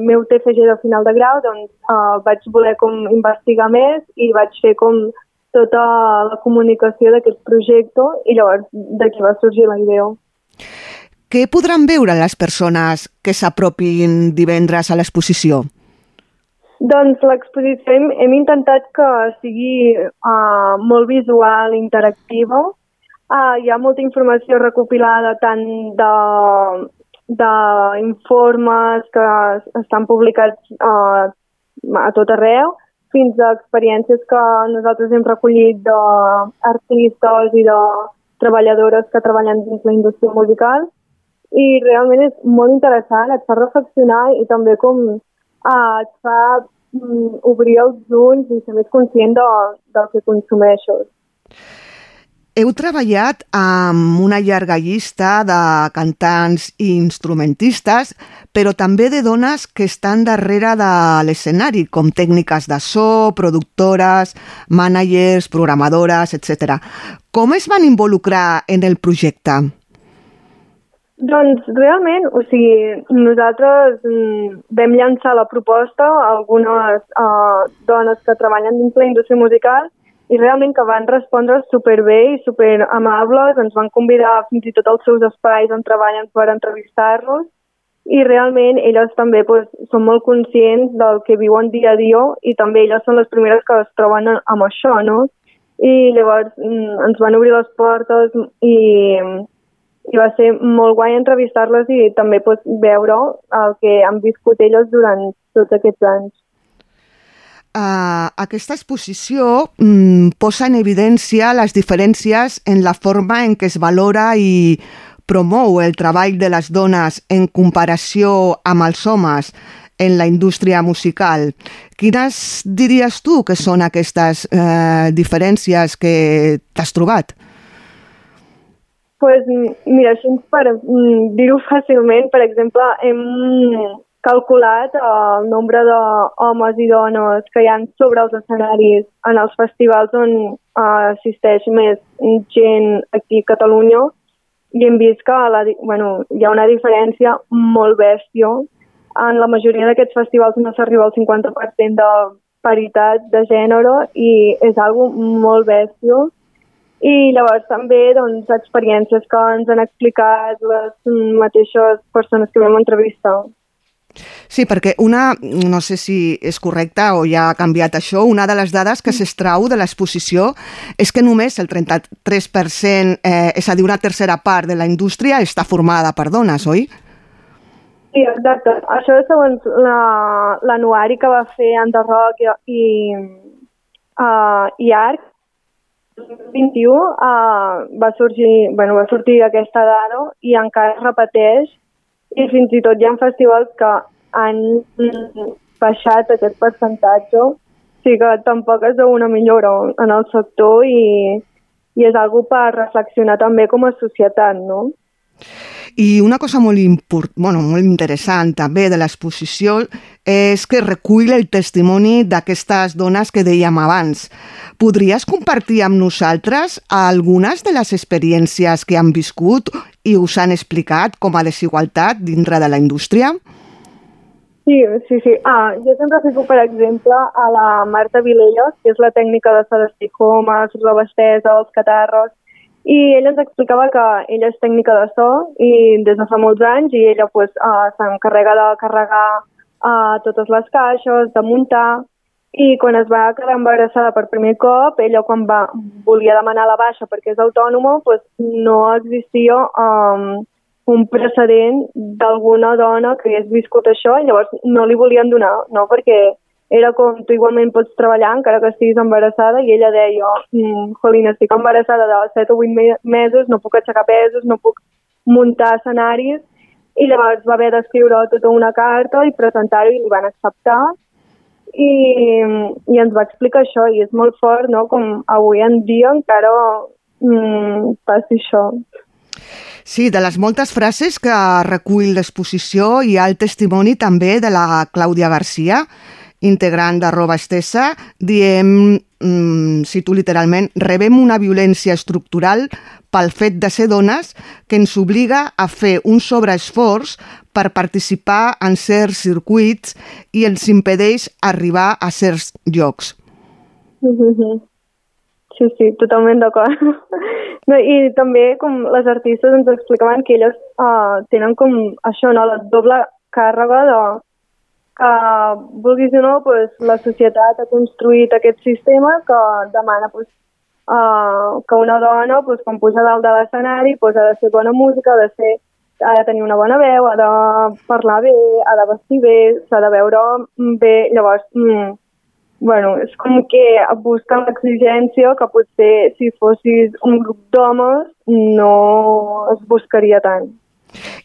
meu TFG de final de grau doncs, uh, vaig voler com investigar més i vaig fer com tota la comunicació d'aquest projecte i llavors d'aquí va sorgir la idea. Què podran veure les persones que s'apropin divendres a l'exposició? Doncs l'exposició hem, hem intentat que sigui uh, molt visual, interactiva. Uh, hi ha molta informació recopilada tant de d'informes que estan publicats uh, a tot arreu, fins a experiències que nosaltres hem recollit d'artistes i de treballadores que treballen dins la indústria musical i realment és molt interessant, et fa reflexionar i també com uh, et fa um, obrir els ulls i ser més conscient de, del que consumeixes. Heu treballat amb una llarga llista de cantants i instrumentistes, però també de dones que estan darrere de l'escenari, com tècniques de so, productores, mànagers, programadores, etc. Com es van involucrar en el projecte? Doncs realment, o sigui, nosaltres mm, vam llançar la proposta a algunes uh, dones que treballen dins la indústria musical i realment que van respondre superbé i super amables, ens van convidar fins i tot als seus espais on treballen per entrevistar-los i realment elles també pues, són molt conscients del que viuen dia a dia i també elles són les primeres que es troben amb això, no? I llavors mm, ens van obrir les portes i i va ser molt guai entrevistar-les i també pues, veure el que han viscut elles durant tots aquests anys. Uh, aquesta exposició mm, posa en evidència les diferències en la forma en què es valora i promou el treball de les dones en comparació amb els homes en la indústria musical. Quines diries tu que són aquestes eh, diferències que t'has trobat? pues, mira, així per mm, dir-ho fàcilment, per exemple, hem calculat el nombre d'homes i dones que hi han sobre els escenaris en els festivals on uh, assisteix més gent aquí a Catalunya i hem vist que la, bueno, hi ha una diferència molt bèstia. En la majoria d'aquests festivals no s'arriba al 50% de paritat de gènere i és algo molt bèstia i llavors també doncs, experiències que ens han explicat les mateixes persones que vam entrevistar. Sí, perquè una, no sé si és correcta o ja ha canviat això, una de les dades que s'estrau de l'exposició és que només el 33%, eh, és a dir, una tercera part de la indústria està formada per dones, oi? Sí, exacte. Això és segons l'anuari la, que va fer Enderroc i, i, uh, i Arc, 2021 uh, va, sorgir, bueno, va sortir aquesta dada i encara es repeteix i fins i tot hi ha festivals que han baixat aquest percentatge. O sigui que tampoc és una millora en el sector i, i és algo per reflexionar també com a societat, no? I una cosa molt, import, bueno, molt interessant també de l'exposició és que recull el testimoni d'aquestes dones que dèiem abans. Podries compartir amb nosaltres algunes de les experiències que han viscut i us han explicat com a desigualtat dintre de la indústria? Sí, sí, sí. Ah, jo sempre fico, per exemple, a la Marta Vilelles, que és la tècnica de Sadestijomes, roba estesa, els catarros, i ella ens explicava que ella és tècnica de so i des de fa molts anys i ella pues, uh, de carregar uh, totes les caixes, de muntar i quan es va quedar embarassada per primer cop, ella quan va, volia demanar la baixa perquè és autònoma, pues, no existia um, un precedent d'alguna dona que hagués viscut això i llavors no li volien donar, no? perquè era com tu igualment pots treballar encara que estiguis embarassada i ella deia, mm, jolín, estic embarassada de 7 o 8 mesos, no puc aixecar pesos, no puc muntar escenaris i llavors va haver d'escriure tota una carta i presentar-ho i li van acceptar i, i ens va explicar això i és molt fort, no?, com avui en dia encara mm, passi això. Sí, de les moltes frases que recull l'exposició hi ha el testimoni també de la Clàudia Garcia, integrant d'arroba estesa, diem, mm, cito literalment, rebem una violència estructural pel fet de ser dones que ens obliga a fer un sobreesforç per participar en certs circuits i ens impedeix arribar a certs llocs. [laughs] Sí, sí, totalment d'acord. [laughs] No, I també com les artistes ens explicaven que elles uh, tenen com això, no, la doble càrrega de que, vulguis o no, pues, la societat ha construït aquest sistema que demana pues, uh, que una dona, pues, quan puja dalt de l'escenari, pues, ha de ser bona música, ha de ser ha de tenir una bona veu, ha de parlar bé, ha de vestir bé, s'ha de veure bé, llavors, mm, bueno, és com que busquen l'exigència que potser si fossis un grup d'homes no es buscaria tant.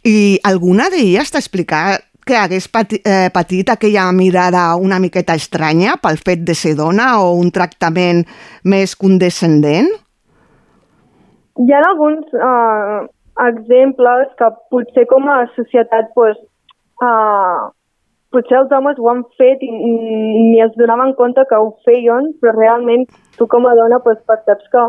I alguna d'elles t'explicar que hagués pati, eh, patit aquella mirada una miqueta estranya pel fet de ser dona o un tractament més condescendent? Hi ha alguns uh, exemples que potser com a societat pues, uh, potser els homes ho han fet i ni es donaven compte que ho feien, però realment tu com a dona pues, perceps que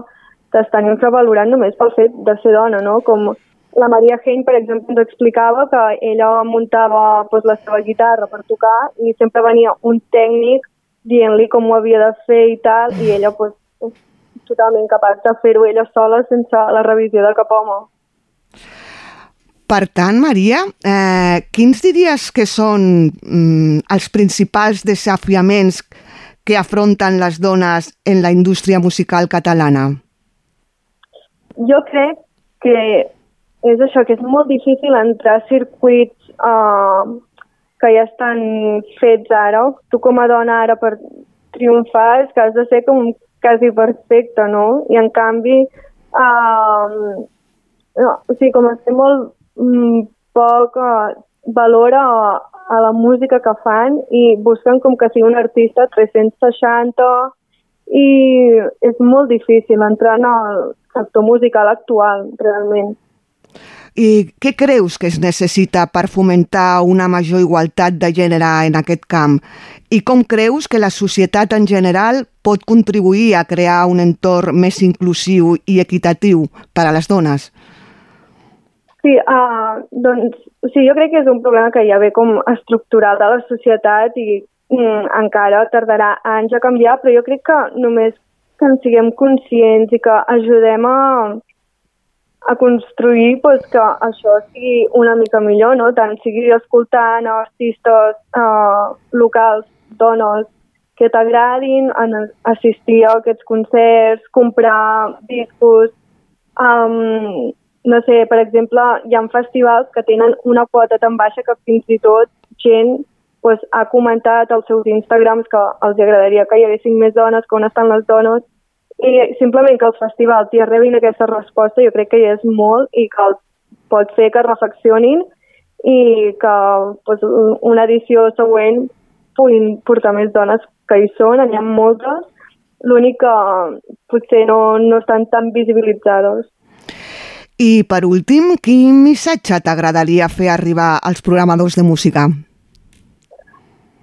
t'estan infravalorant només pel fet de ser dona, no? Com la Maria Hein, per exemple, ens explicava que ella muntava pues, la seva guitarra per tocar i sempre venia un tècnic dient-li com ho havia de fer i tal, i ella pues, totalment capaç de fer-ho ella sola sense la revisió de cap home. Per tant, Maria, eh, quins diries que són mm, els principals desafiaments que afronten les dones en la indústria musical catalana? Jo crec que és això, que és molt difícil entrar a circuits uh, que ja estan fets ara. Tu com a dona ara per triomfar és que has de ser com quasi perfecte, no? I en canvi, uh, no, o sigui, com estem molt mm, poc uh, valora a, a la música que fan i busquen com que sigui un artista 360 i és molt difícil entrar en el sector musical actual, realment. I què creus que es necessita per fomentar una major igualtat de gènere en aquest camp? I com creus que la societat en general pot contribuir a crear un entorn més inclusiu i equitatiu per a les dones? Sí, uh, doncs sí, jo crec que és un problema que ja ve com estructural de la societat i mm, encara tardarà anys a canviar, però jo crec que només que en siguem conscients i que ajudem a, a construir pues, que això sigui una mica millor, no? tant sigui escoltant artistes uh, locals, dones, que t'agradin, assistir a aquests concerts, comprar discos. Um, no sé, per exemple, hi ha festivals que tenen una quota tan baixa que fins i tot gent pues, ha comentat als seus Instagrams que els agradaria que hi haguessin més dones, que on estan les dones, i simplement que els festivals hi rebin aquesta resposta jo crec que hi és molt i que els pot fer que reflexionin i que pues, una edició següent puguin portar més dones que hi són, n'hi ha moltes, l'únic que potser no, no estan tan visibilitzades. I per últim, quin missatge t'agradaria fer arribar als programadors de música?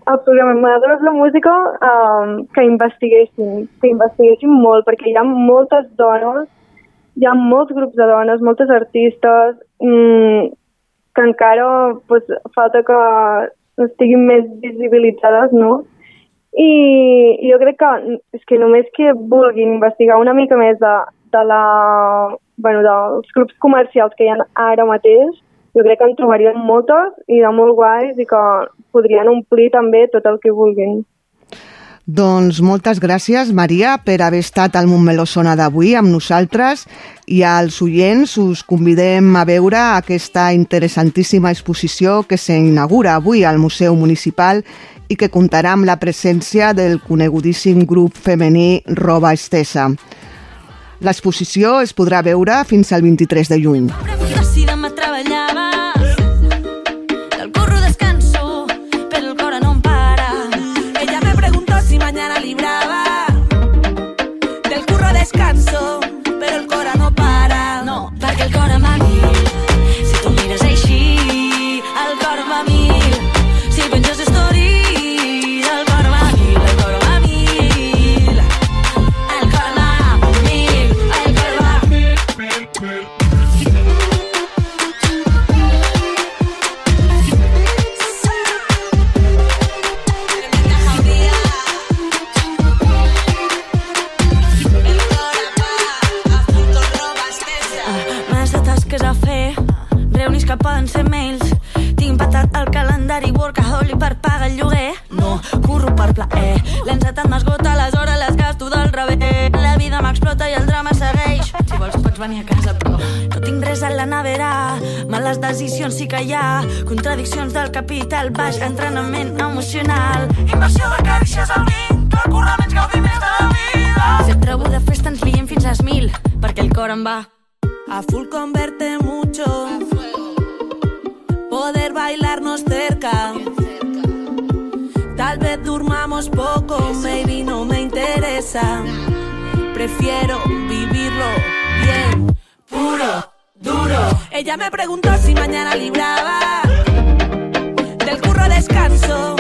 els programadors de música um, que investiguessin, que investiguessin molt, perquè hi ha moltes dones hi ha molts grups de dones, moltes artistes, mmm, que encara pues, falta que estiguin més visibilitzades, no? I jo crec que és que només que vulguin investigar una mica més de, de la, bueno, dels grups comercials que hi ha ara mateix, jo crec que en trobarien moltes i de molt guais i que podrien omplir també tot el que vulguin. Doncs moltes gràcies, Maria, per haver estat al Montmeló Sona d'avui amb nosaltres i als oients us convidem a veure aquesta interessantíssima exposició que s'inaugura avui al Museu Municipal i que comptarà amb la presència del conegudíssim grup femení Roba Estesa. L'exposició es podrà veure fins al 23 de juny. Workaholic per pagar el lloguer. No, curro per plaer. L'encetat m'esgota, les hores les gasto del revés. La vida m'explota i el drama segueix. Si vols pots venir a casa, però no tinc res a la nevera. Males decisions sí que hi ha. Contradiccions del capital baix, entrenament emocional. Inversió de carícies al vinc, que curra menys gaudir més de la vida. Si et trobo de festa ens liem fins a mil, perquè el cor em va a full converte mucho. Poder bailarnos cerca. Tal vez durmamos poco, maybe no me interesa. Prefiero vivirlo bien, puro, duro. Ella me preguntó si mañana libraba. Del curro descanso,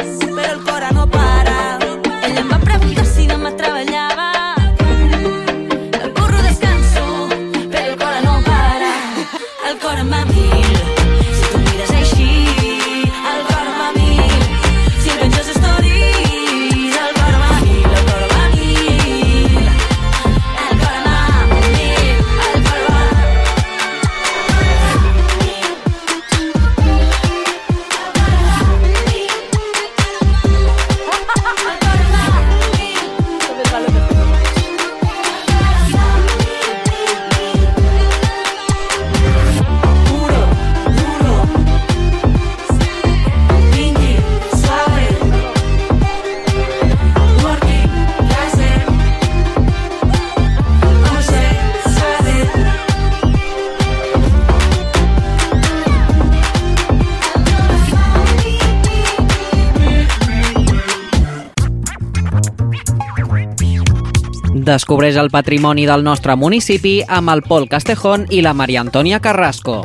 Descobreix el patrimoni del nostre municipi amb el Pol Castejón i la Maria Antònia Carrasco.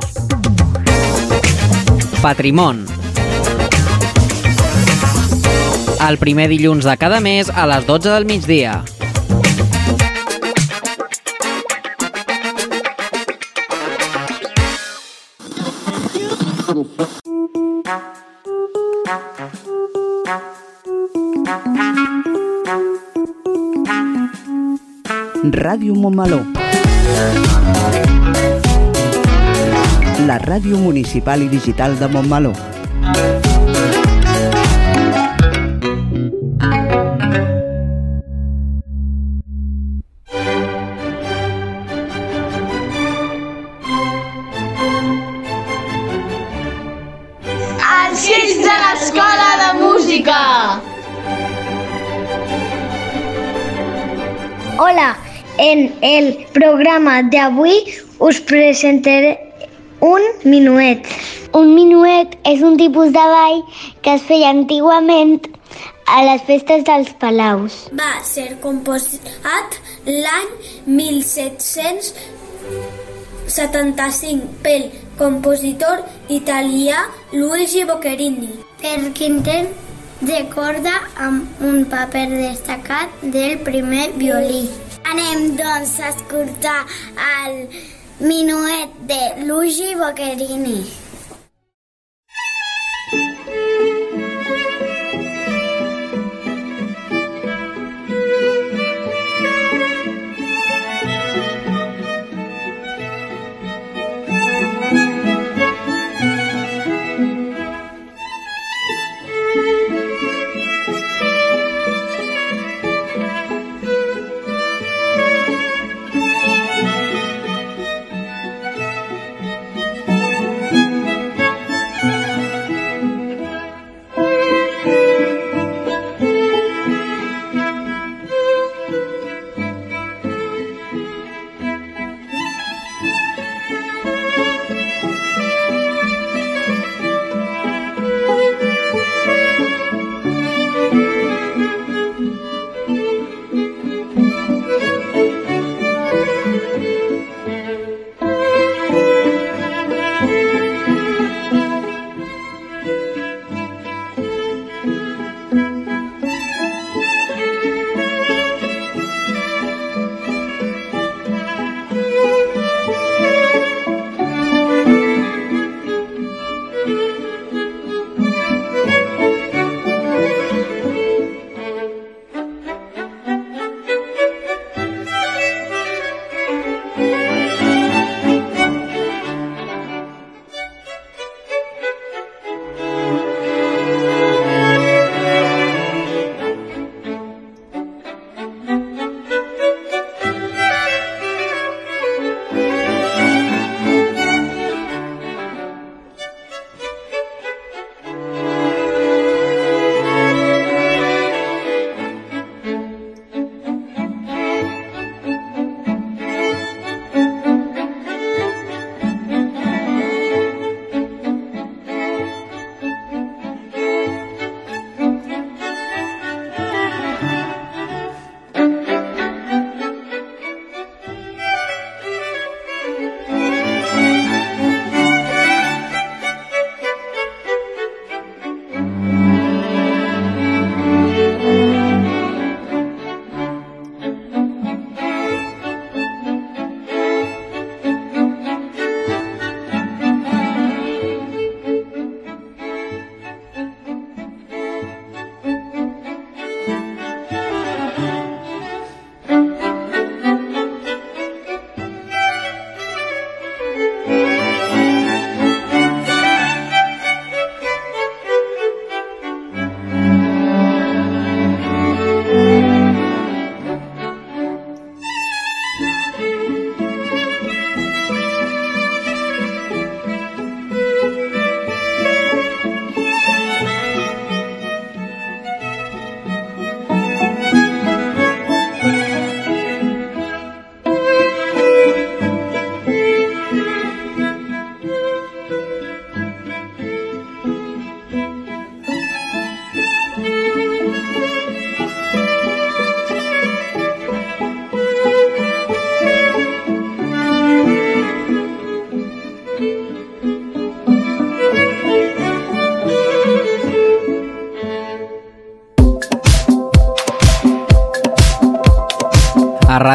Patrimon. El primer dilluns de cada mes a les 12 del migdia. Ràdio Montmeló. La ràdio municipal i digital de Montmeló. En el programa d'avui us presentaré un minuet. Un minuet és un tipus de ball que es feia antigament a les festes dels palaus. Va ser composat l'any 1775 pel compositor italià Luigi Boccherini. Per quintet de corda amb un paper destacat del primer violí. Anem, doncs, a escoltar el minuet de Luigi Boccherini.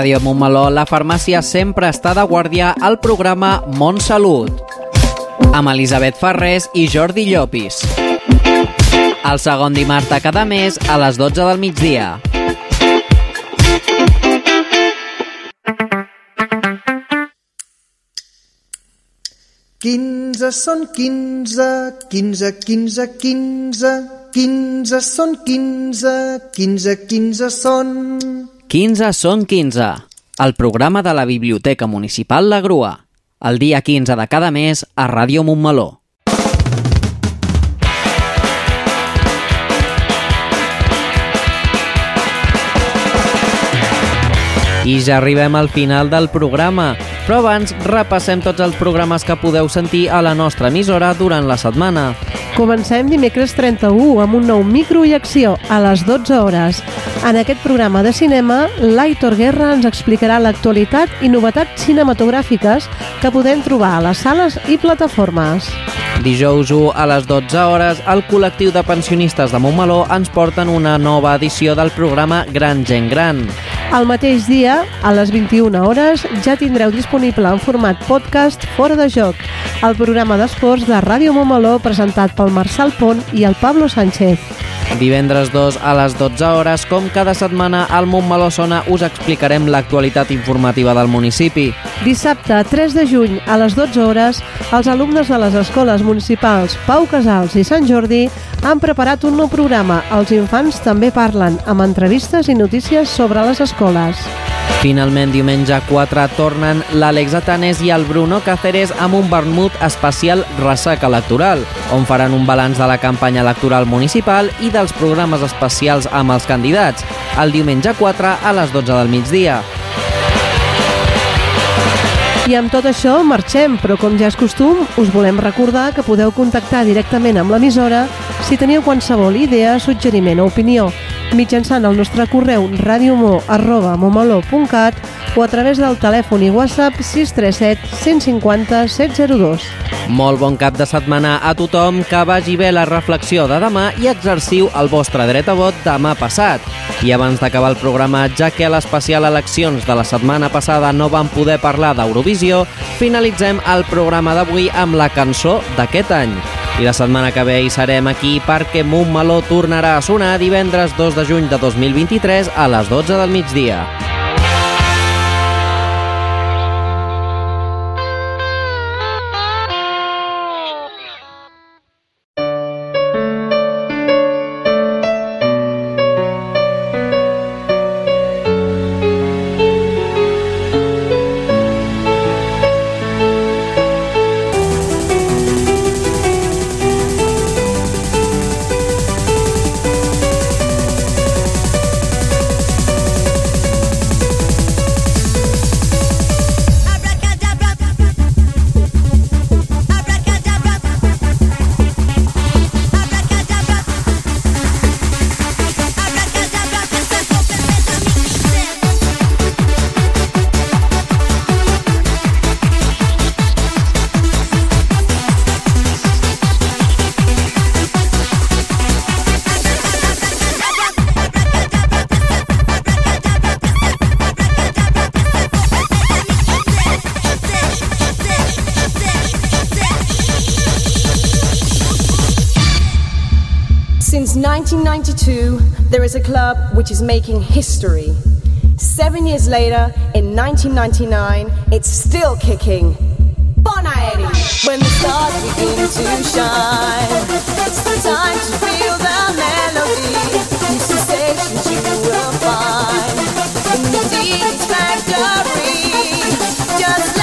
Ràdio Montmeló, la farmàcia sempre està de guàrdia al programa Montsalut, amb Elisabet Ferrés i Jordi Llopis. El segon dimarts de cada mes a les 12 del migdia. Quinze són quinze, quinze, quinze, quinze, quinze són quinze, quinze, quinze són... 15 són 15, el programa de la Biblioteca Municipal La Grua, el dia 15 de cada mes a Ràdio Montmeló. I ja arribem al final del programa, però abans repassem tots els programes que podeu sentir a la nostra emissora durant la setmana. Comencem dimecres 31 amb un nou micro i acció a les 12 hores. En aquest programa de cinema, l'Aitor Guerra ens explicarà l'actualitat i novetats cinematogràfiques que podem trobar a les sales i plataformes. Dijous 1 a les 12 hores, el col·lectiu de pensionistes de Montmeló ens porten una nova edició del programa Gran Gent Gran. El mateix dia, a les 21 hores, ja tindreu disponible en format podcast Fora de Joc, el programa d'esports de Ràdio Montmeló presentat pel Marçal Pont i el Pablo Sánchez. Divendres 2 a les 12 hores, com cada setmana, al Montmeló Sona us explicarem l'actualitat informativa del municipi. Dissabte 3 de juny a les 12 hores, els alumnes de les escoles municipals Pau Casals i Sant Jordi han preparat un nou programa. Els infants també parlen, amb entrevistes i notícies sobre les escoles. Finalment, diumenge 4 tornen l'Àlex Atanés i el Bruno Cáceres amb un vermut especial ressac electoral, on faran un balanç de la campanya electoral municipal i dels programes especials amb els candidats, el diumenge 4 a les 12 del migdia. I amb tot això marxem, però com ja és costum, us volem recordar que podeu contactar directament amb l'emissora si teniu qualsevol idea, suggeriment o opinió mitjançant el nostre correu radiomo.momolo.cat o a través del telèfon i WhatsApp 637 150 702. Molt bon cap de setmana a tothom, que vagi bé la reflexió de demà i exerciu el vostre dret a vot demà passat. I abans d'acabar el programa, ja que a l'especial eleccions de la setmana passada no vam poder parlar d'Eurovisió, finalitzem el programa d'avui amb la cançó d'aquest any. I la setmana que ve hi serem aquí perquè Montmeló tornarà a sonar divendres 2 de juny de 2023 a les 12 del migdia. Which is making history. Seven years later, in 1999, it's still kicking. Bon! When the stars begin to shine, it's the time to feel the melody. New sensations you will find in the factory. Just